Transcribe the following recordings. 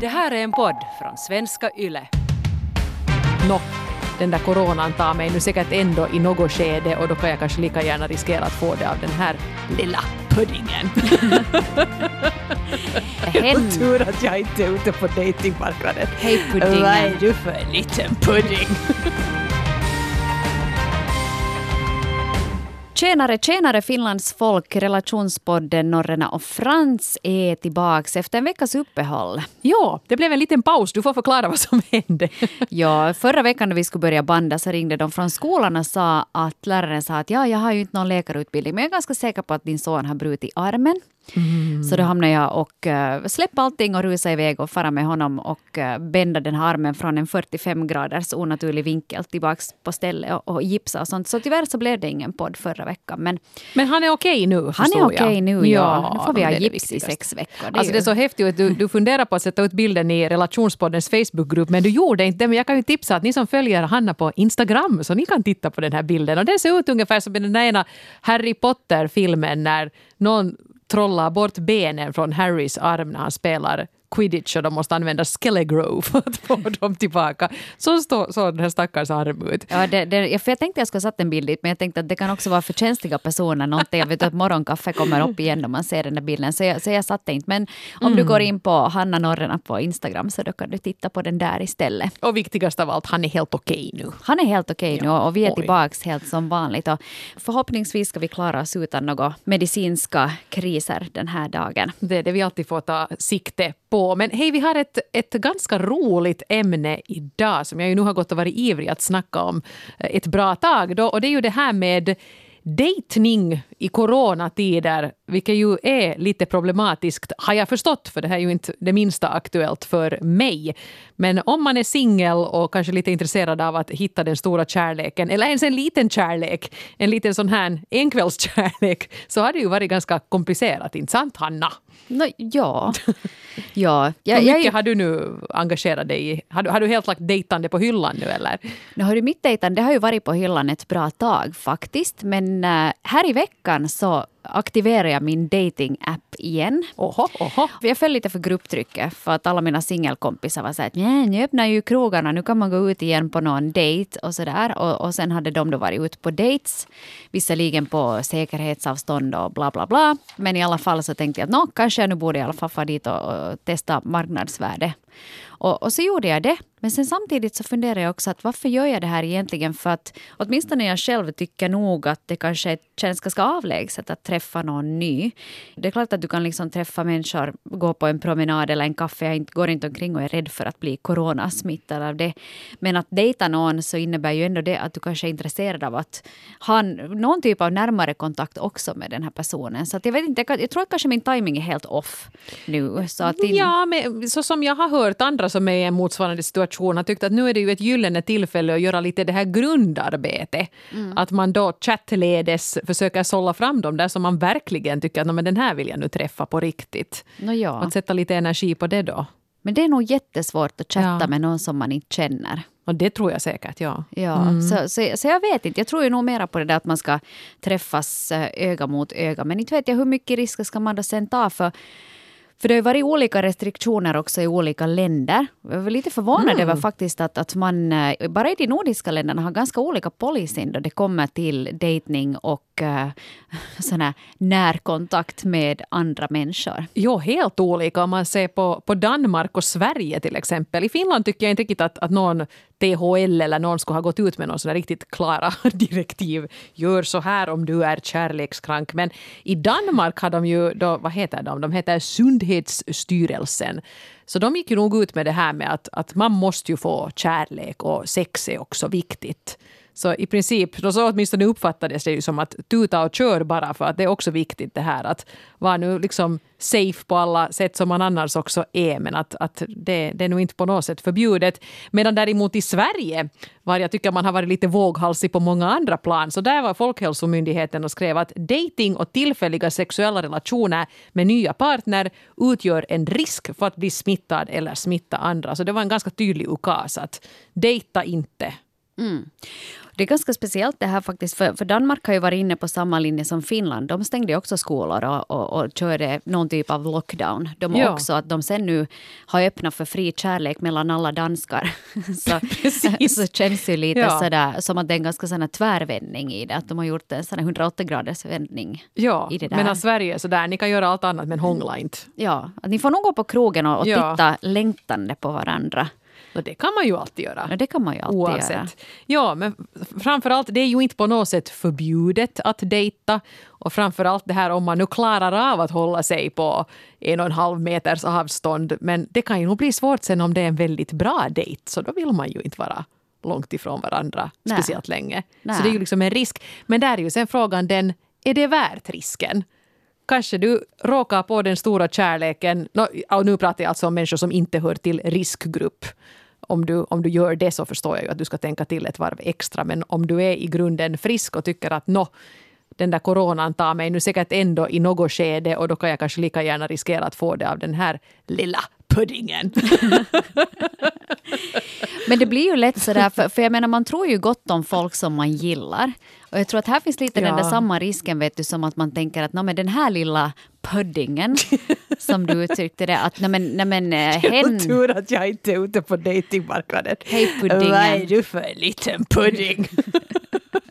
Det här är en podd från svenska YLE. Nå, den där coronan tar mig nu säkert ändå i något skede och då kan jag kanske lika gärna riskera att få det av den här lilla puddingen. Hen, Tur att jag inte är ute på datingmarknaden. hej Vad är puddingen. du för en liten pudding? Tjenare, tjenare Finlands folk. Relationspodden Norrena och Frans är tillbaks efter en veckas uppehåll. Ja, det blev en liten paus. Du får förklara vad som hände. Ja, förra veckan när vi skulle börja banda så ringde de från skolan och sa att läraren sa att ja, jag har ju inte någon läkarutbildning men jag är ganska säker på att din son har brutit armen. Så då hamnade jag och uh, släppa allting och rusa iväg och fara med honom och uh, bända den här armen från en 45 graders onaturlig vinkel tillbaks på stället och, och gipsa och sånt. Så tyvärr så blev det ingen podd förra veckan. Men Men han är okej nu, han är okej jag. nu, ja. Nu får vi det ha det gips i sex veckor. alltså det är så häftigt att du, du funderar på att sätta ut bilden i relationspoddens Facebookgrupp men du gjorde inte det. Men jag kan ju tipsa att ni som följer Hanna på Instagram så ni kan titta på den här bilden. Och den ser ut ungefär som i den ena Harry Potter-filmen när någon trollar bort benen från Harrys arm när han spelar quidditch och de måste använda Skelegrow för att få dem tillbaka. Så står så den här stackars arm ut. Ja, det, det, för jag tänkte jag skulle satt en bild dit, men jag tänkte att det kan också vara för känsliga personer. Någonting, jag vet att morgonkaffe kommer upp igen när man ser den där bilden, så jag, så jag satte inte. Men om du går in på Hanna Norrena på Instagram så då kan du titta på den där istället. Och viktigast av allt, han är helt okej nu. Han är helt okej nu och vi är Oj. tillbaks helt som vanligt. Och förhoppningsvis ska vi klara oss utan några medicinska kriser den här dagen. Det är det vi alltid får ta sikte på. Men hej, vi har ett, ett ganska roligt ämne idag som jag ju nu har gått och varit ivrig att snacka om eh, ett bra tag. Då, och det är ju det här med Dejtning i coronatider, vilket ju är lite problematiskt har jag förstått, för det här är ju inte det minsta aktuellt för mig. Men om man är singel och kanske lite intresserad av att hitta den stora kärleken, eller ens en liten kärlek, en liten sån här enkvällskärlek, så har det ju varit ganska komplicerat, inte sant Hanna? Nå, ja. ja. Jag, Hur jag, mycket har du nu engagerat dig i? Har du, har du helt lagt dejtande på hyllan nu eller? Nu har du mitt dejtande, har ju varit på hyllan ett bra tag faktiskt. Men eh, här i veckan så aktiverar jag min dating-app igen. Oho, oho. Jag föll lite för grupptrycket för att alla mina singelkompisar var så här att "Nej, nu öppnar ju krogarna, nu kan man gå ut igen på någon dejt och sådär. Och, och sen hade de då varit ute på dates, visserligen på säkerhetsavstånd och bla bla bla. Men i alla fall så tänkte jag att nå, kanske jag nu borde i alla fall få dit och, och testa marknadsvärde. Och, och så gjorde jag det. Men sen samtidigt så funderar jag också att varför gör jag det här egentligen? För att åtminstone jag själv tycker nog att det kanske känns ganska avlägset att träffa någon ny. Det är klart att du kan liksom träffa människor, gå på en promenad eller en kaffe. Jag går inte omkring och är rädd för att bli coronasmittad av det. Men att dejta någon så innebär ju ändå det att du kanske är intresserad av att ha någon typ av närmare kontakt också med den här personen. Så att jag, vet inte, jag, jag tror att kanske min timing är helt off nu. Så att in- Ja, men så som jag har hört andra som är i en motsvarande situation har tyckt att nu är det ju ett gyllene tillfälle att göra lite det här grundarbetet. Att man då chattledes försöker sålla fram dem där som man verkligen tycker att "Nå, men den här vill jag nu träffa på riktigt. Nå ja. Att sätta lite energi på det då. Men det är nog jättesvårt att chatta Ja. med någon som man inte känner. Och det tror jag säkert, ja. Ja, så, så, så jag vet inte. Jag tror ju nog mera på det där att man ska träffas eh, öga mot öga. Men inte vet jag hur mycket risker ska man då sen ta för för det har ju varit olika restriktioner också i olika länder. Jag var lite förvånad över faktiskt att, att man eh, bara i de nordiska länderna har ganska olika policyn då det kommer till dating och uh, sån närkontakt med andra människor. Jo, helt olika om man ser på, på Danmark och Sverige till exempel. I Finland tycker jag inte riktigt att, att någon THL eller någon skulle ha gått ut med någon sådana riktigt klara direktiv. Gör så här om du är kärlekskrank. Men i Danmark har de ju, då, vad heter de? De heter Sundhetsstyrelsen. Så de gick ju nog ut med det här med att, att man måste ju få kärlek och sex är också viktigt. Så i princip, då så åtminstone uppfattades det ju som att tuta och kör bara för att det är också viktigt det här att vara nu liksom safe på alla sätt som man annars också är men att, att det, det är nog inte på något sätt förbjudet. Medan däremot i Sverige var jag tycker man har varit lite våghalsig på många andra plan så där var Folkhälsomyndigheten och skrev att dating och tillfälliga sexuella relationer med nya partner utgör en risk för att bli smittad eller smitta andra. Så det var en ganska tydlig ukas att dejta inte det är ganska speciellt det här faktiskt, för, för Danmark har ju varit inne på samma linje som Finland. De stängde också skolor och, och, och körde någon typ av lockdown. De Ja. också att de sen nu har öppnat för fri kärlek mellan alla danskar. så, så känns det lite Ja. sådär som att det är en ganska sån här tvärvändning i det. Att de har gjort en sån här 180 graders vändning. Ja, i det där. medan Sverige är sådär, ni kan göra allt annat men hångla inte. Ja, att ni får nog gå på krogen och, och Ja. titta längtande på varandra. Och det kan man ju alltid göra. Ja, det kan man ju alltid göra. Oavsett. Ja, men framförallt, det är ju inte på något sätt förbjudet att dejta. Och framförallt det här om man nu klarar av att hålla sig på en och en halv meters avstånd. Men det kan ju nog bli svårt sen om det är en väldigt bra dejt. Så då vill man ju inte vara långt ifrån varandra Nej. speciellt länge. Nej. Så det är ju liksom en risk. Men där är ju sen frågan den, är det värt risken? Kanske du råkar på den stora kärleken. Och nu pratar jag alltså om människor som inte hör till riskgrupp. Om du, om du gör det så förstår jag ju att du ska tänka till ett varv extra. Men om du är i grunden frisk och tycker att nå, den där coronan tar mig nu säkert ändå i något skede och då kan jag kanske lika gärna riskera att få det av den här lilla puddingen. Men det blir ju lätt sådär, för, för jag menar man tror ju gott om folk som man gillar. Och jag tror att här finns lite den där Ja. samma risken vet du som att man tänker att "Nå, men den här lilla puddingen som du uttryckte det att nej men, nej men eh, hen, tur att jag inte är ute på datingmarknaden. Hej, puddingen. Vad är du för liten pudding?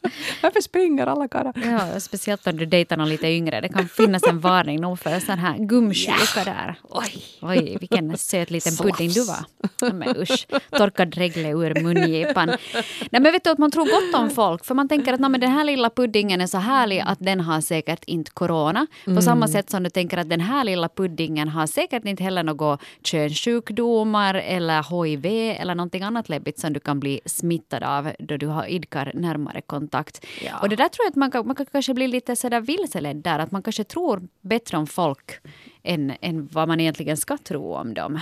Varför springer alla karlar? ja, speciellt om du dejtar någon lite yngre, det kan finnas en varning nog för sån här gumsjuka där. Oj. Oj, vilken söt liten pudding du var. Men usch, torkad regle ur mungipan. Nej men vet du att man tror gott om folk för man tänker att "Nå, men den här lilla puddingen är så härlig att den har säkert inte corona. På samma sätt som du tänker att den här lilla puddingen har säkert inte heller några könssjukdomar eller HIV eller någonting annat läbbigt som du kan bli smittad av då du har idkar närmare kontakt. Ja. Och det där tror jag att man kan, man kan kanske bli lite sådär vilseledd där, att man kanske tror bättre om folk än, än vad man egentligen ska tro om dem.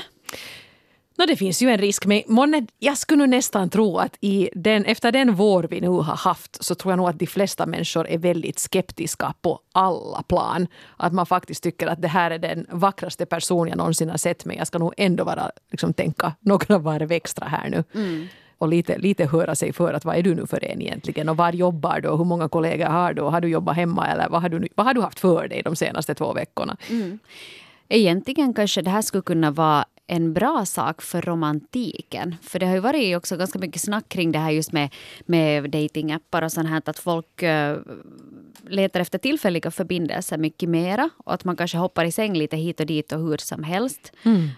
Nå, det finns ju en risk, men månne, jag skulle nu nästan tro att i den, efter den vår vi nu har haft så tror jag nog att de flesta människor är väldigt skeptiska på alla plan. Att man faktiskt tycker att det här är den vackraste person jag någonsin har sett men jag ska nog ändå bara liksom, tänka några varv extra här nu. Och lite, lite höra sig för att vad är du nu för en egentligen och var jobbar du och hur många kollegor har du och har du jobbat hemma eller vad har du, vad har du haft för dig de senaste två veckorna? Egentligen kanske det här skulle kunna vara en bra sak för romantiken. För det har ju varit också ganska mycket snack kring det här just med, med datingappar och sånt här. Att folk eh, letar efter tillfälliga förbindelser mycket mera. Och att man kanske hoppar i säng lite hit och dit och hur som helst.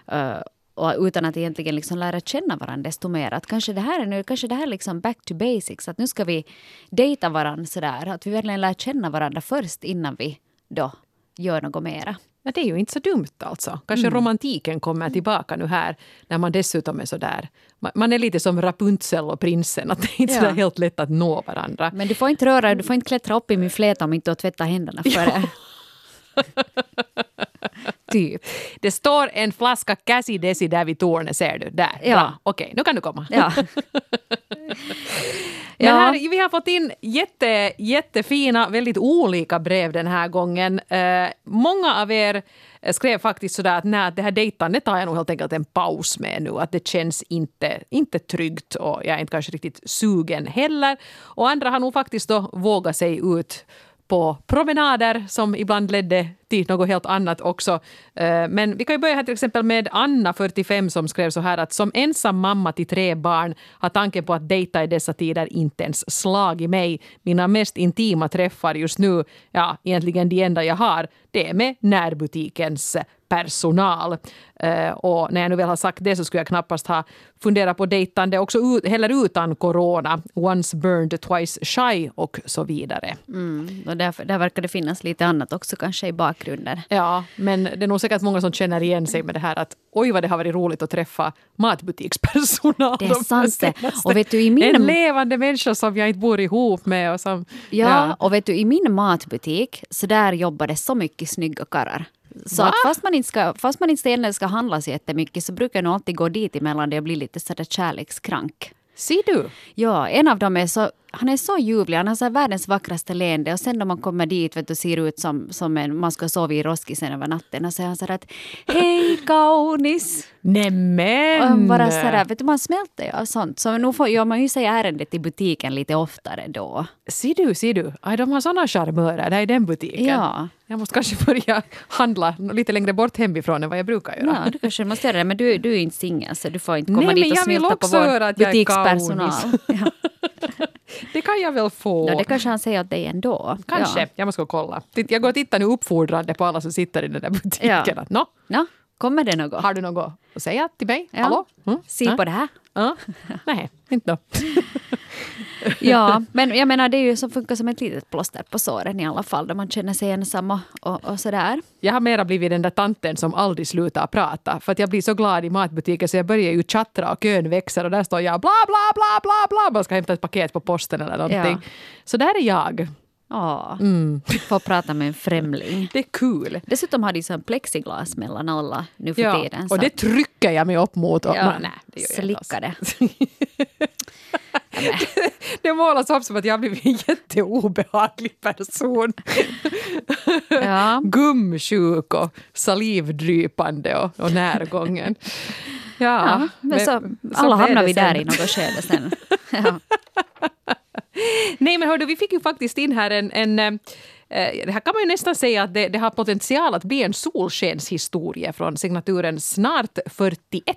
Eh, och utan att egentligen liksom lära känna varandra desto mer. Att kanske det här är nu, kanske det här är liksom back to basics. Att nu ska vi dejta varandra sådär. Att vi verkligen lär känna varandra först innan vi då gör något mera. Ja, det är ju inte så dumt alltså. Kanske romantiken kommer tillbaka nu här när man dessutom är så där. Man, är lite som Rapunzel och prinsen, att det är inte Ja. så helt lätt att nå varandra. Men du får inte röra, du får inte klättra upp i min fläta om inte du har tvättat händerna före. typ. Det står en flaska käsidesi där vid tornet, ser du? Där. Ja. Bra. Okej, nu kan du komma. Ja. Men Ja. här, vi har fått in jätte, jättefina, väldigt olika brev den här gången. Eh, många av er skrev faktiskt sådär att nej, det här dejtandet tar jag nog helt enkelt en paus med nu. Att det känns inte, inte tryggt och jag är inte kanske riktigt sugen heller. Och andra har nog faktiskt då vågat sig ut på promenader som ibland ledde till något helt annat också. Eh, men vi kan ju börja här till exempel med Anna, 45, som skrev så här att som ensam mamma till tre barn har tanken på att dejta i dessa tider inte ens slagit mig. Mina mest intima träffar just nu, ja egentligen de enda jag har, det är med närbutikens personal. Eh, och när jag nu väl har sagt det så skulle jag knappast ha funderat på dejtande också ut, heller utan corona. Once burned, twice shy och så vidare. Mm. Och där, där verkar det finnas lite annat också kanske i bakgrunden. Ja, men det är nog säkert många som känner igen sig med det här att oj vad det har varit roligt att träffa matbutikspersonal. Det är de sant det. Och vet du, i min- En levande människa som jag inte bor ihop med. Och som, Ja, och vet du, i min matbutik så där jobbar det så mycket snygga karlar. Så Va? att fast man inte ska, fast man inte ska handla så jättemycket så brukar jag nog alltid gå dit emellan det och bli lite sådär kärlekskrank. Ser du? Ja, en av dem är så han är så ljuvlig. Han har så världens vackraste leende. Och sen när man kommer dit vet du, ser ut som, som en, man ska sova i roskisen över natten. Och så är han så här att Hej kaunis! Nämen! Bara så här, vet du, man smälter ju av sånt. Så nu får, gör man ju sig ärendet i butiken lite oftare då. Ser du, ser du. Aj, de har såna charmörer där i den butiken. Ja. Jag måste kanske börja handla lite längre bort hemifrån än vad jag brukar göra. Ja, du kanske måste göra det. Men du, du är inte singel så du får inte komma Nej, dit och smälta på vår butikspersonal. Det kan jag väl få. No, det kanske han säger åt dig ändå. Kanske. Ja. Jag måste gå och kolla. Jag går och tittar nu uppfordrande på alla som sitter i den där butiken. Ja. Nå, Nå, kommer det något? har du något att säga till mig? Ja. Hallå? Mm? Se på det här. Ja. Nej, inte då. Ja, men jag menar det är ju som funkar som ett litet plåster på såren i alla fall. Då man känner sig ensam och, och, och sådär. Jag har mera blivit den där tanten som aldrig slutar prata. För att jag blir så glad i matbutiken så jag börjar ju chattra och kön växer och där står jag bla bla bla bla bla. Man ska hämta ett paket på posten eller någonting. Ja. Så där är jag. Ja, Mm. få prata med en främling. Det är kul. Dessutom har de sån plexiglas mellan alla nu för Ja, tiden. och det trycker jag mig upp mot. Och, Ja, nej, det gör slicka det. det målas upp som att jag blivit en jätteobehaglig person. Ja. Gumsjuk och salivdrypande och, och närgången. Ja, Ja, men så, så alla hamnar vi där sen. i något skede sen. Nej men hördu, vi fick ju faktiskt in här en, en eh, det här kan man ju nästan säga att det, det har potential att bli en solskenshistoria från signaturen Snart 41.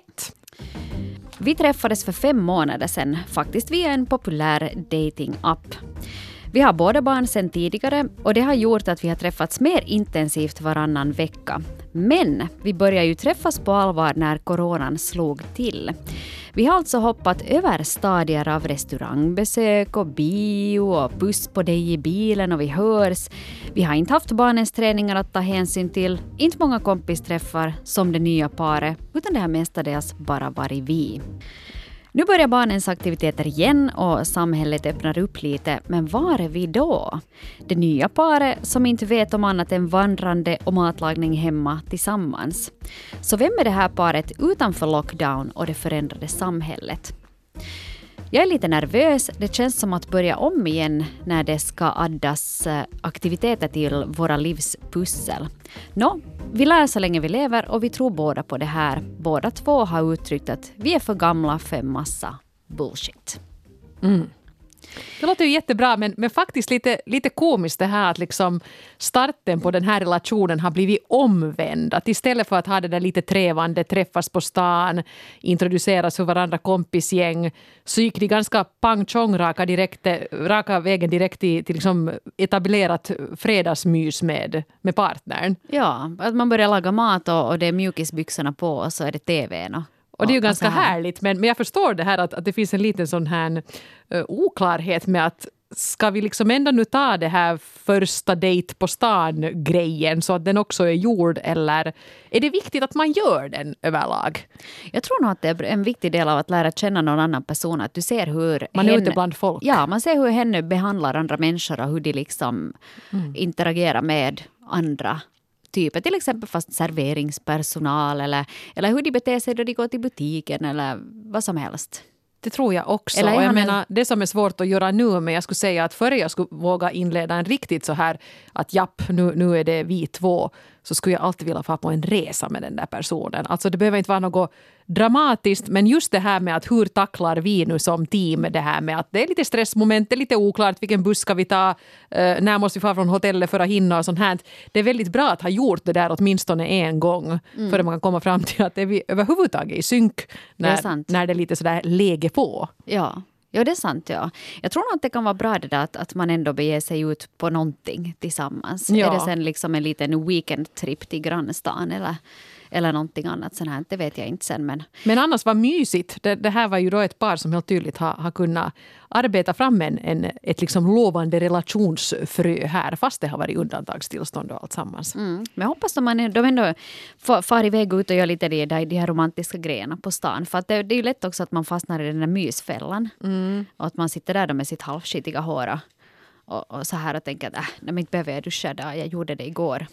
Vi träffades för fem månader sedan, faktiskt via en populär dating-app. Vi har båda barn sedan tidigare och det har gjort att vi har träffats mer intensivt varannan vecka. Men vi började ju träffas på allvar när coronan slog till. Vi har alltså hoppat över stadier av restaurangbesök och bio och puss på dig i bilen och vi hörs. Vi har inte haft barnens träningar att ta hänsyn till, inte många kompisträffar som det nya paret, utan det har mestadels bara varit vi. Nu börjar barnens aktiviteter igen och samhället öppnar upp lite, men var är vi då? Det nya paret som inte vet om annat än vandrande och matlagning hemma tillsammans. Så vem är det här paret utanför lockdown och det förändrade samhället? Jag är lite nervös. Det känns som att börja om igen när det ska addas eh, aktiviteter till våra livs pussel. Nå, vi lär så länge vi lever och vi tror båda på det här. Båda två har uttryckt att vi är för gamla för en massa bullshit. Mm. Det låter ju jättebra men, men faktiskt lite, lite komiskt det här att liksom starten på den här relationen har blivit omvänd. Att istället för att ha det där lite trevande, träffas på stan, introduceras för varandra kompisgäng, så gick det ganska pang tjong raka, direkt, raka vägen direkt till, till liksom etablerat fredagsmys med, med partnern. Ja, att man börjar laga mat och, och det är mjukisbyxorna på och så är det tvn. Och, och det är ju ganska här. härligt, men, men jag förstår det här att, att det finns en liten sån här uh, oklarhet med att ska vi liksom ändå nu ta det här första dejt på stan-grejen så att den också är gjord eller är det viktigt att man gör den överlag? Jag tror nog att det är en viktig del av att lära känna någon annan person. Att du ser hur Man är hen, ute bland folk. Ja, man ser hur henne behandlar andra människor och hur de liksom Mm. interagerar med andra typer. Till exempel fast serveringspersonal eller, eller hur de beter sig då de går till butiken eller vad som helst. Det tror jag också. Eller jag en- menar, det som är svårt att göra nu, men jag skulle säga att före jag skulle våga inleda en riktigt så här att japp, nu, nu är det vi två, så skulle jag alltid vilja få på en resa med den där personen. Alltså det behöver inte vara något dramatiskt, men just det här med att hur tacklar vi nu som team det här med att det är lite stressmoment, det är lite oklart vilken buss ska vi ta, eh, när måste vi fara från hotellet för att hinna och sånt här. Det är väldigt bra att ha gjort det där åtminstone en gång, Mm. för att man kan komma fram till att är vi överhuvudtaget i synk Det är när, sant. när det är lite sådär läge på. Ja. Ja, det är sant. Ja. Jag tror nog att det kan vara bra det där att, att man ändå beger sig ut på någonting tillsammans. Ja. Är det sen liksom en liten weekendtrip till grannstan eller, eller någonting annat sånt här, det vet jag inte sen. Men Men annars var mysigt. Det, det här var ju då ett par som helt tydligt har, har kunnat arbeta fram en, en, ett liksom lovande relationsfrö här fast det har varit undantagstillstånd och allt sammans. Mm. Men jag hoppas att man är- de ändå far, far iväg ut och gör lite de, de, de här romantiska grejerna på stan. För att det, det är ju lätt också att man fastnar i den där mysfällan. Och att man sitter där med sitt halvskitiga hår och, och, så här och tänker att äh, nej, inte behöver jag duscha idag, jag gjorde det igår.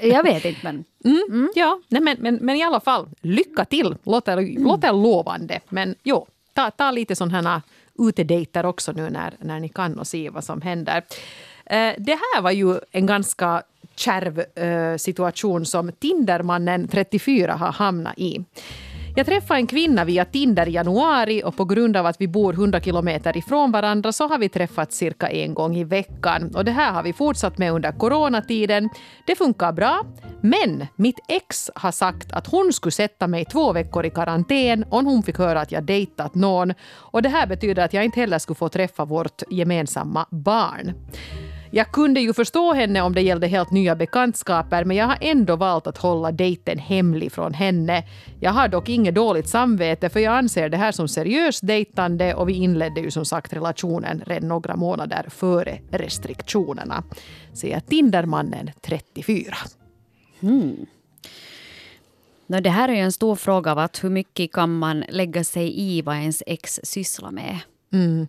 Jag vet inte men Mm. Ja, nej, men, men, men i alla fall, lycka till. Låter, låter lovande. Men jo, ta, ta lite sådana här utedejter också nu när, när ni kan och se vad som händer. Eh, det här var ju en ganska kärv eh, situation som Tindermannen 34 har hamnat i. Jag träffade en kvinna via Tinder i januari och på grund av att vi bor 100 kilometer ifrån varandra så har vi träffats cirka en gång i veckan. Och det här har vi fortsatt med under coronatiden. Det funkar bra, men mitt ex har sagt att hon skulle sätta mig två veckor i karantän om hon fick höra att jag dejtat någon. Och det här betyder att jag inte heller skulle få träffa vårt gemensamma barn. Jag kunde ju förstå henne om det gällde helt nya bekantskaper men jag har ändå valt att hålla dejten hemlig från henne. Jag har dock inget dåligt samvete för jag anser det här som seriöst dejtande och vi inledde ju som sagt relationen redan några månader före restriktionerna. Säger Tindermannen 34. Mm. No, det här är ju en stor fråga att hur mycket kan man lägga sig i vad ens ex sysslar med. Mm.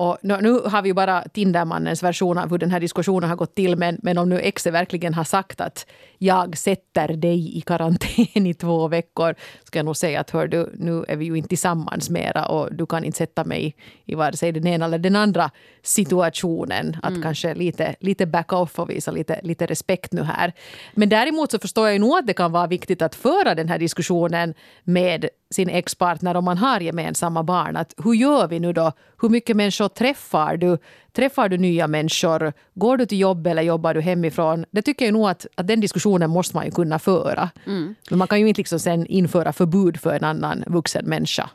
Och nu har vi bara Tindermannens version av hur den här diskussionen har gått till. Men, men om nu Exe verkligen har sagt att jag sätter dig i karantän i två veckor. Ska jag nog säga att hör du, nu är vi ju inte tillsammans mera och du kan inte sätta mig i vare sig den ena eller den andra situationen. Att mm. kanske lite, lite back off och visa lite, lite respekt nu här. Men däremot så förstår jag ju nog att det kan vara viktigt att föra den här diskussionen med sin ex-partner om man har gemensamma barn. Att hur gör vi nu då? Hur mycket människor träffar du? Träffar du nya människor? Går du till jobb eller jobbar du hemifrån? Det tycker jag nog att, att den diskussionen måste man ju kunna föra. Mm. Men man kan ju inte liksom sen införa förbud för en annan vuxen människa.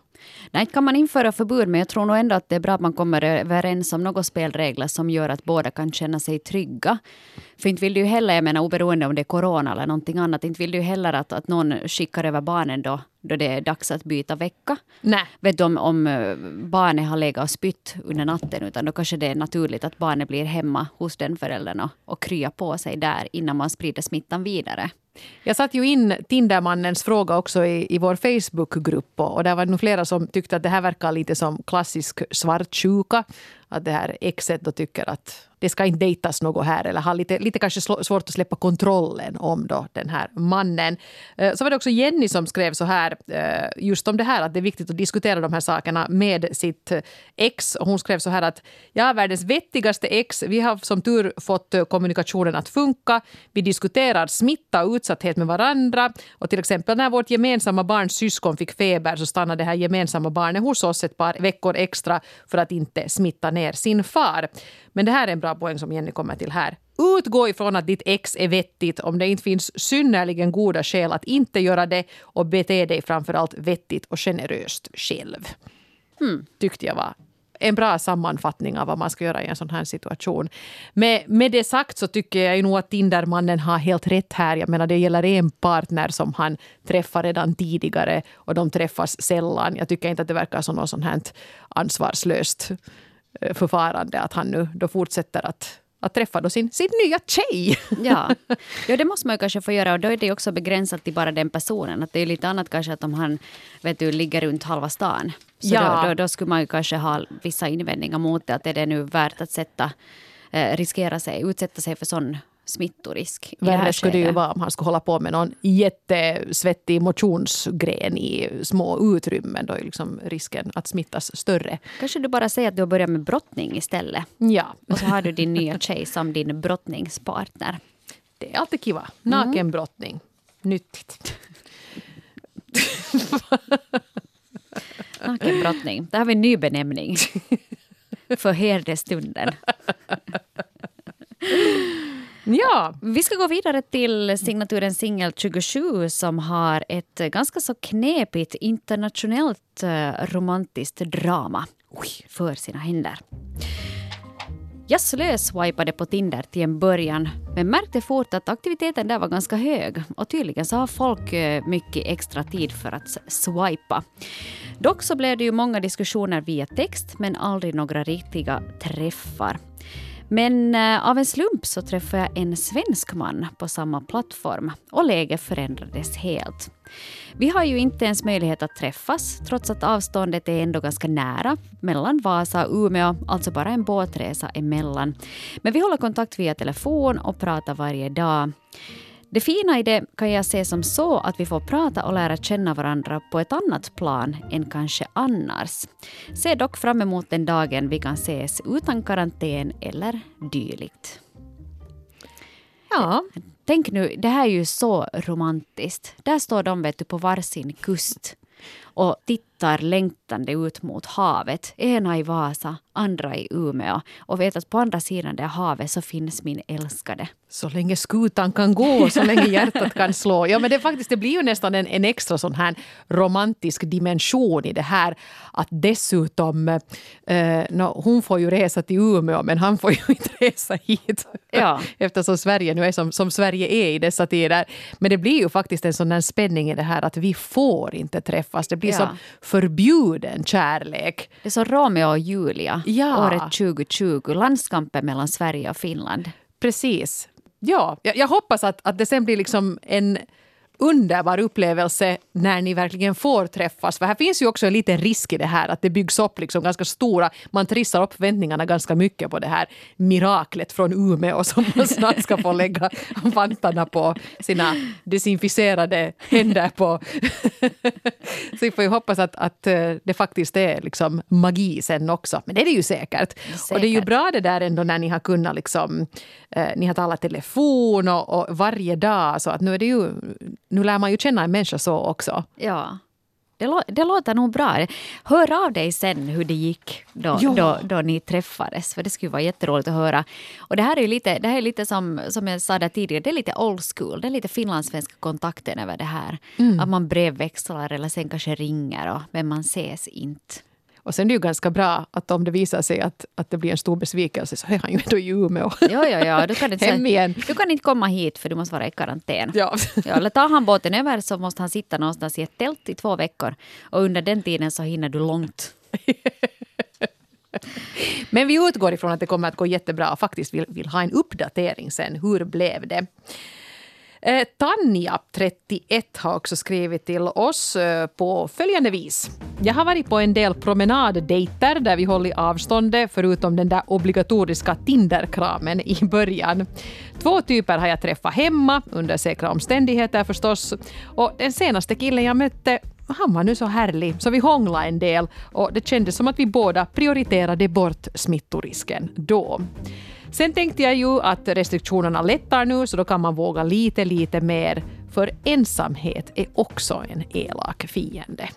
Nej, kan man införa förbud, men jag tror nog ändå att det är bra att man kommer överens om några spelregler som gör att båda kan känna sig trygga. För inte vill du ju heller, jag menar oberoende om det är corona eller någonting annat, inte vill du heller att, att någon skickar över barnen då, då det är dags att byta vecka. Nej. Vet du om, om eh, barnet har legat och spytt under natten, utan då kanske det är naturligt att barnet blir hemma hos den föräldern och, och kryar på sig där innan man sprider smittan vidare. Jag satte ju in Tindermannens fråga också i, i vår Facebookgrupp och, och där var det nog flera som tyckte att det här verkar lite som klassisk svartsjuka. Att det här exet då tycker att det ska inte dejtas något här eller har lite, lite kanske svårt att släppa kontrollen om då den här mannen. Eh, så var det också Jenny som skrev så här eh, just om det här att det är viktigt att diskutera de här sakerna med sitt eh, ex. Hon skrev så här att jag är världens vettigaste ex. Vi har som tur fått kommunikationen att funka. Vi diskuterar smitta och utsatthet med varandra. Och till exempel när vårt gemensamma barns syskon fick feber så stannade det här gemensamma barnet hos oss ett par veckor extra för att inte smitta ner sin far. Men det här är en bra poäng som Jenny kommer till här. Utgå ifrån att ditt ex är vettigt om det inte finns synnerligen goda skäl att inte göra det och bete dig framförallt vettigt och generöst själv. Mm. Tyckte jag var en bra sammanfattning av vad man ska göra i en sån här situation. Med, med det sagt så tycker jag ju nog att Tindermannen har helt rätt här. Jag menar det gäller en partner som han träffar redan tidigare och de träffas sällan. Jag tycker inte att det verkar som något sånt här ansvarslöst förfarande att han nu då fortsätter att att träffa då sin, sin nya tjej. Ja. ja, det måste man ju kanske få göra och då är det också begränsat till bara den personen. Att det är lite annat kanske att om han vet du, ligger runt halva stan. Så ja. då, då, då, skulle man ju kanske ha vissa invändningar mot det. Att är det nu värt att sätta, eh, riskera sig, utsätta sig för sån smittorisk. Värre skulle det ju vara om han skulle hålla på med någon jättesvettig motionsgren i små utrymmen. Då är liksom risken att smittas större. Kanske du bara säger att du har börjat med brottning istället. Ja. Och så har du din nya tjej som din brottningspartner. Det är alltid kiva. Nakenbrottning. Mm. Nyttigt. Nakenbrottning. Där har vi en ny benämning. För herdestunden. Ja. Vi ska gå vidare till signaturen Singel 27 som har ett ganska så knepigt internationellt eh, romantiskt drama för sina händer. Jag slöswipade på Tinder till en början men märkte fort att aktiviteten där var ganska hög och tydligen så har folk eh, mycket extra tid för att swipa. Dock så blev det ju många diskussioner via text men aldrig några riktiga träffar. Men eh, av en slump så träffade jag en svensk man på samma plattform och läget förändrades helt. Vi har ju inte ens möjlighet att träffas trots att avståndet är ändå ganska nära mellan Vasa och Umeå, alltså bara en båtresa emellan. Men vi håller kontakt via telefon och pratar varje dag. Det fina i det kan jag se som så att vi får prata och lära känna varandra på ett annat plan än kanske annars. Se dock fram emot den dagen vi kan ses utan karantän eller dylikt. Ja, Tänk nu, det här är ju så romantiskt. Där står de vet du, på varsin kust och tittar längtande ut mot havet. Ena i Vasa, andra i Umeå. Och vet att på andra sidan det havet så finns min älskade. så länge skutan kan gå, så länge hjärtat kan slå. Ja, men det, faktiskt, det blir ju nästan en, en extra sån här romantisk dimension i det här. Att dessutom, eh, no, hon får ju resa till Umeå men han får ju inte resa hit. Ja. Eftersom Sverige nu är som, som Sverige är i dessa tider. Men det blir ju faktiskt en sån där spänning i det här att vi får inte träffas. Det blir Ja. som förbjuden kärlek. Det är så Romeo och Julia, Ja. året 2020. Landskampen mellan Sverige och Finland. Precis. Ja, jag, jag hoppas att, att det sen blir liksom en underbar upplevelse när ni verkligen får träffas. För här finns ju också en liten risk i det här att det byggs upp liksom ganska stora, man trissar upp förväntningarna ganska mycket på det här miraklet från Umeå som man snart ska få lägga vantarna på sina desinficerade händer på. Så vi får ju hoppas att, att eh, det faktiskt är liksom magi sen också. Men det är det ju säkert. Och det är ju Säkert. bra det där ändå när ni har kunnat liksom, eh, ni har talat telefon och, och varje dag. Så att nu är det ju, nu lär man ju känna en människa så också. Ja. Det, lå- det låter nog bra. Hör av dig sen hur det gick då, Ja. då, då ni träffades. För Det skulle vara jätteroligt att höra. Och Det här är lite, det här är lite som, som jag sa tidigare, det är lite old school. Det är lite finlandssvenska kontakten över det här. Att man brevväxlar eller sen kanske ringer, och, men man ses inte. Och sen är det ju ganska bra att om det visar sig att, att det blir en stor besvikelse så är han ju ändå i Umeå. Jo, jo, jo. Du, kan inte, Hem igen. du kan inte komma hit för du måste vara i karantän. Ja. Ja, eller tar han båten över så måste han sitta någonstans i ett tält i två veckor. Och under den tiden så hinner du långt. Men vi utgår ifrån att det kommer att gå jättebra och faktiskt vill, vill ha en uppdatering sen. Hur blev det? Eh, Tanja, 31, har också skrivit till oss eh, på följande vis. Jag har varit på en del promenaddejter där vi hållit avståndet förutom den där obligatoriska Tinderkramen i början. Två typer har jag träffat hemma, under säkra omständigheter förstås. Och den senaste killen jag mötte han var nu så härlig, så vi hånglade en del och det kändes som att vi båda prioriterade bort smittorisken då. Sen tänkte jag ju att restriktionerna lättar nu så då kan man våga lite, lite mer. För ensamhet är också en elak fiende.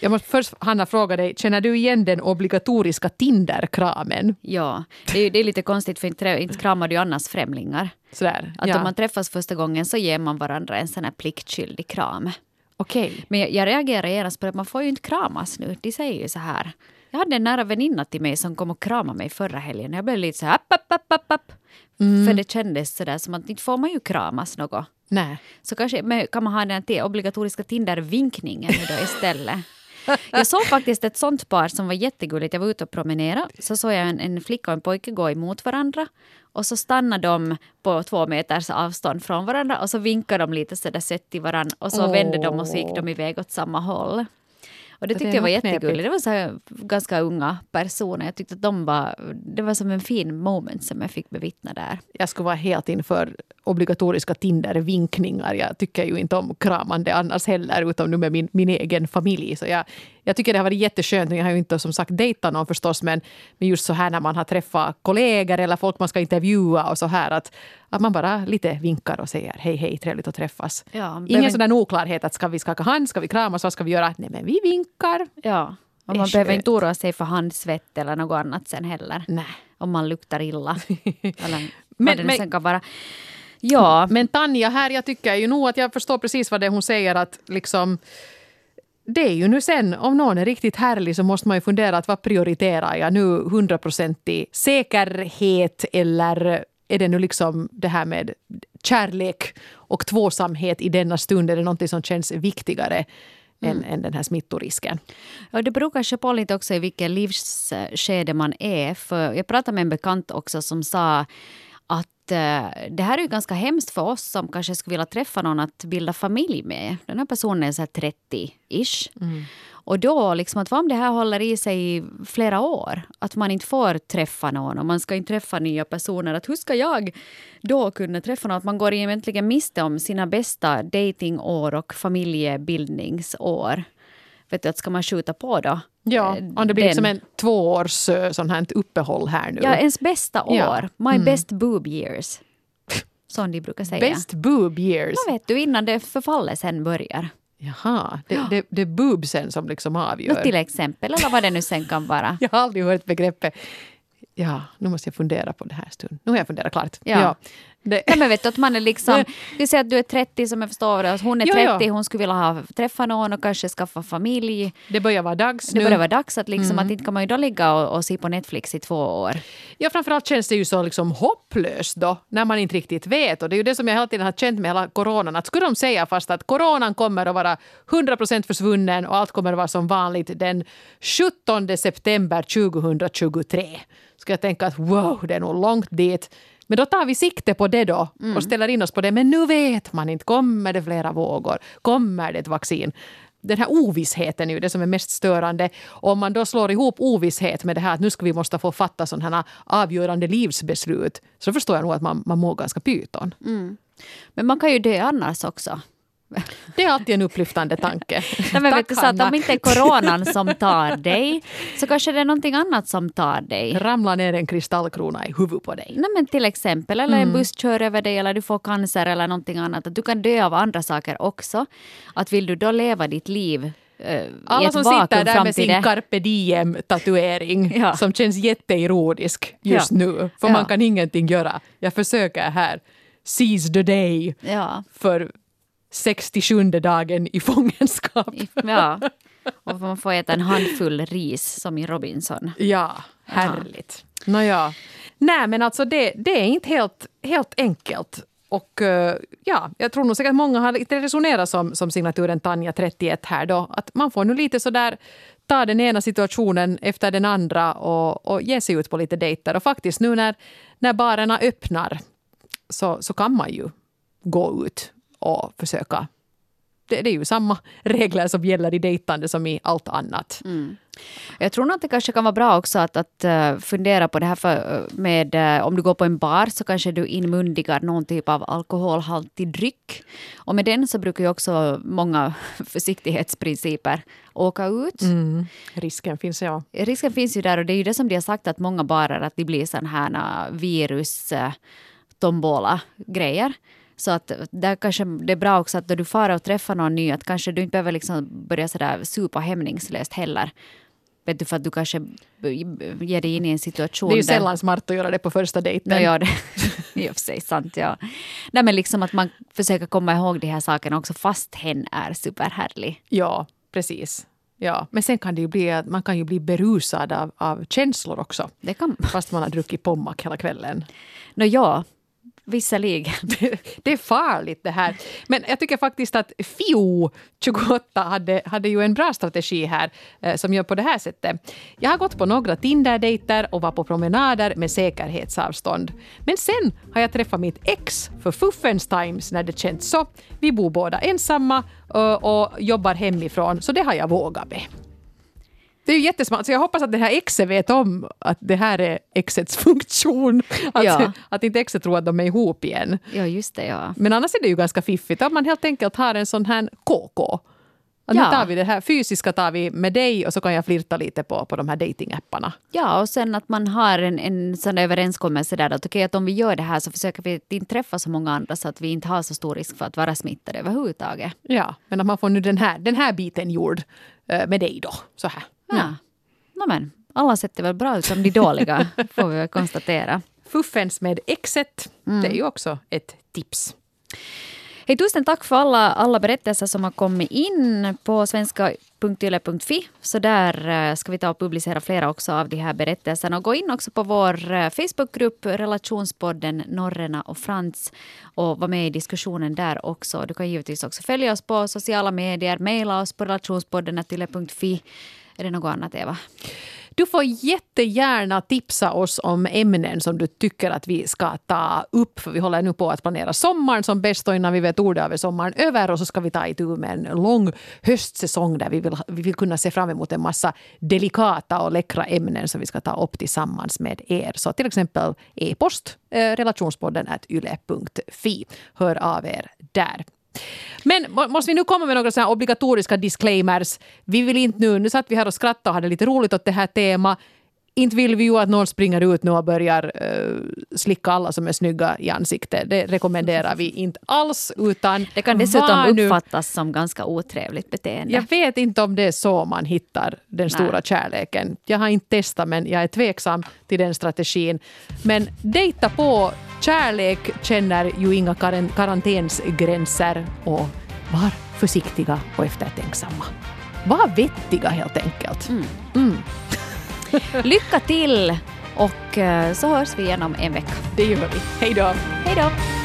Jag måste först, Hanna, fråga dig, känner du igen den obligatoriska Tinderkramen? Ja, det är, det är lite konstigt för inte, inte kramar du annars främlingar. Sådär. Att ja. om man träffas första gången så ger man varandra en sån här pliktskyldig kram. Okej. Men jag, jag reagerar genast på att man får ju inte kramas nu. De säger ju så här. Jag hade en nära väninna till mig som kom och kramade mig förra helgen. Jag blev lite så här app, app, app, app, app. För det kändes så där som att inte får man ju kramas något. Nej. Så kanske men kan man ha den här obligatoriska Tinder-vinkningen då istället. Jag såg faktiskt ett sånt par som var jättegulligt. Jag var ute och promenerade. Så såg jag en, en flicka och en pojke gå emot varandra. Och så stannade de på två meters avstånd från varandra och så vinkade de lite sådär sött till varandra och så Åh. vände de och så gick de iväg åt samma håll. Och det Det tyckte är jag var jättegulligt. Det var så här ganska unga personer. Jag tyckte att de var, det var som en fin moment som jag fick bevittna där. jag skulle vara helt inför obligatoriska Tinder-vinkningar. Jag tycker ju inte om kramande annars heller, utom nu med min, min egen familj. Så jag, jag tycker det har varit jätteskönt. Jag har ju inte som sagt dejtat någon förstås, men, men just så här när man har träffat kollegor eller folk man ska intervjua och så här att, att man bara lite vinkar och säger hej, hej, trevligt att träffas. Ja, Ingen behöver- sån oklarhet att ska vi skaka hand, ska vi kramas, vad ska vi göra? Nej, men vi vinkar. Ja, och man behöver inte oroa sig för handsvett eller något annat sen heller. Nej. Om man luktar illa. eller Men- vad det men- kan vara. Ja, Men Tanja här, jag tycker ju nog att jag förstår precis vad det hon säger att liksom det är ju nu sen, om någon är riktigt härlig så måste man ju fundera att vad prioriterar jag nu? Hundraprocentig säkerhet eller är det nu liksom det här med kärlek och tvåsamhet i denna stund? Är det någonting som känns viktigare än, än den här smittorisken? och det beror kanske på lite också i vilket livsskede man är. För jag pratade med en bekant också som sa det här är ju ganska hemskt för oss som kanske skulle vilja träffa någon att bilda familj med. Den här personen är så här 30-ish. Och då, liksom, att vad om det här håller i sig i flera år? Att man inte får träffa någon och man ska inte träffa nya personer. Att hur ska jag då kunna träffa någon? Att man går egentligen miste om sina bästa datingår och familjebildningsår. Vet du, att ska man skjuta på då? Ja, eh, om det blir den- som en tvåårs eh, sån här uppehåll här nu. Ja, ens bästa år. Ja. Mm. My best boob years. Som de brukar säga. Best boob years. Vad vet du, innan det förfallet sen börjar. Jaha, det, det, det är boobsen som liksom avgör. till exempel, eller vad det nu sen kan vara. Jag har aldrig hört begreppet. Ja, nu måste jag fundera på det här stund. Nu har jag funderat klart. Ja. Det, Nej, men vet du, att man är liksom, vi säger att du är 30 som jag förstår det, hon är Ja, 30, ja. hon skulle vilja ha, träffa någon och kanske skaffa familj. det börjar vara dags Det nu. börjar vara dags att liksom, Mm. att inte kan man ju då ligga och, och se på Netflix i två år. Ja, framförallt känns det ju så liksom hopplöst då, när man inte riktigt vet. Och det är ju det som jag hela tiden har känt med hela coronan. Att skulle de säga fast att coronan kommer att vara 100% försvunnen och allt kommer att vara som vanligt den 17 september 2023. Ska jag tänka att wow, det är nog långt dit. Men då tar vi sikte på det då och ställer in oss på det. Men nu vet man inte, kommer det flera vågor? Kommer det ett vaccin? den här ovissheten är ju det som är mest störande. Om man då slår ihop ovisshet med det här att nu ska vi måste få fatta sådana här avgörande livsbeslut så förstår jag nog att man, man mår ganska pyton. Men man kan ju dö annars också. Det är alltid en upplyftande tanke. Nej, men Tack, vet du, så att om inte är coronan som tar dig så kanske det är någonting annat som tar dig. Ramlar ner en kristallkrona i huvudet på dig. Nej, men till exempel, eller Mm. en buss kör över dig eller du får cancer eller någonting annat. Att du kan dö av andra saker också. Att vill du då leva ditt liv eh, Alla som sitter där med sin det. carpe diem-tatuering Ja. som känns jätteironisk just Ja. nu. För Ja. man kan ingenting göra. Jag försöker här seize the day för 67 dagen i fångenskap. ja. Och man får äta en handfull ris som i Robinson. Ja, härligt. Nåja. Nej, men alltså det, det är inte helt, helt enkelt. Och eh, ja, jag tror nog säkert många har lite resonerat som, som signaturen Tanja 31 här då. Att man får nu lite sådär ta den ena situationen efter den andra och, och ge sig ut på lite dejter. Och faktiskt nu när, när barerna öppnar så, så kan man ju gå ut och försöka. Det, det är ju samma regler som gäller i dejtande som i allt annat. Jag tror att det kanske kan vara bra också att, att eh, fundera på det här för, eh, med eh, om du går på en bar så kanske du inmundigar någon typ av alkoholhaltig dryck. Och med den så brukar ju också många försiktighetsprinciper åka ut. Mm. Risken finns, ja. Risken finns ju där och det är ju det som de har sagt att många barer att de blir sådana här virus eh, tombola-grejer. Så att där kanske det är bra också att då du far och träffar någon ny att kanske du inte behöver liksom börja sådär supa hämningslöst heller. Vet du, för att du kanske ger dig in i en situation Det är ju där- sällan smart att göra det på första dejten. No, ja, det i och för sig sant. Ja. Nej, men liksom att man försöker komma ihåg de här sakerna också fast hen är superhärlig. Ja, precis. Ja. Men sen kan det ju bli att man kan ju bli berusad av, av känslor också. Det kan Fast man har druckit pommac hela kvällen. no, ja, visserligen. Det är farligt det här. Men jag tycker faktiskt att FIO 28 hade, hade ju en bra strategi här eh, som gör på det här sättet. Jag har gått på några Tinder-dejter och var på promenader med säkerhetsavstånd. Men sen har jag träffat mitt ex för fuffens times när det känts så. Vi bor båda ensamma och, och jobbar hemifrån, så det har jag vågat med. Det är ju jättesmart. Så jag hoppas att det här exet vet om att det här är exets funktion. Att, Ja. att inte exet tror att de är ihop igen. Ja, just det. Ja. Men annars är det ju ganska fiffigt om man helt enkelt har en sån här KK. Att nu Ja. tar vi det här fysiska tar vi med dig och så kan jag flirta lite på, på de här datingapparna. ja, och sen att man har en, en sån överenskommelse där att, okej, att om vi gör det här så försöker vi inte träffa så många andra så att vi inte har så stor risk för att vara smittade överhuvudtaget. Ja, men att man får nu den här, den här biten gjord eh, med dig då. Så här. Ja. No, men, alla sätt är väl bra ut som de dåliga, får vi väl konstatera. Fuffens med exet, det är ju också ett tips. Hej, tusen tack för alla, alla berättelser som har kommit in på svenska.yle.fi. Så där eh, ska vi ta och publicera flera också av de här berättelserna. Och gå in också på vår eh, Facebookgrupp Relationspodden Norrena och Frans och vara med i diskussionen där också. Du kan givetvis också följa oss på sociala medier, mejla oss på relationspodden.yle.fi. Är det något annat, Eva? Du får jättegärna tipsa oss om ämnen som du tycker att vi ska ta upp. För vi håller nu på att planera sommaren som bäst och innan vi vet ordet av är sommaren över och så ska vi ta itu med en lång höstsäsong där vi vill, vi vill kunna se fram emot en massa delikata och läckra ämnen som vi ska ta upp tillsammans med er. Så till exempel e-post eh, relationspodden yle.fi. Hör av er där. Men måste vi nu komma med några såna obligatoriska disclaimers? Vi vill inte nu, nu satt vi här och skrattade och hade lite roligt åt det här temat. Inte vill vi ju att någon springer ut nu och börjar uh, slicka alla som är snygga i ansiktet. Det rekommenderar vi inte alls. Utan det kan dessutom uppfattas som ganska otrevligt beteende. Jag vet inte om det är så man hittar den Nej. stora kärleken. Jag har inte testat men jag är tveksam till den strategin. Men dejta på Kärlek känner ju inga karantänsgränser och var försiktiga och eftertänksamma. Var vettiga helt enkelt. Mm. Mm. Lycka till och eh, så hörs vi igen om en vecka. Det gör vi. Hej då. Hej då.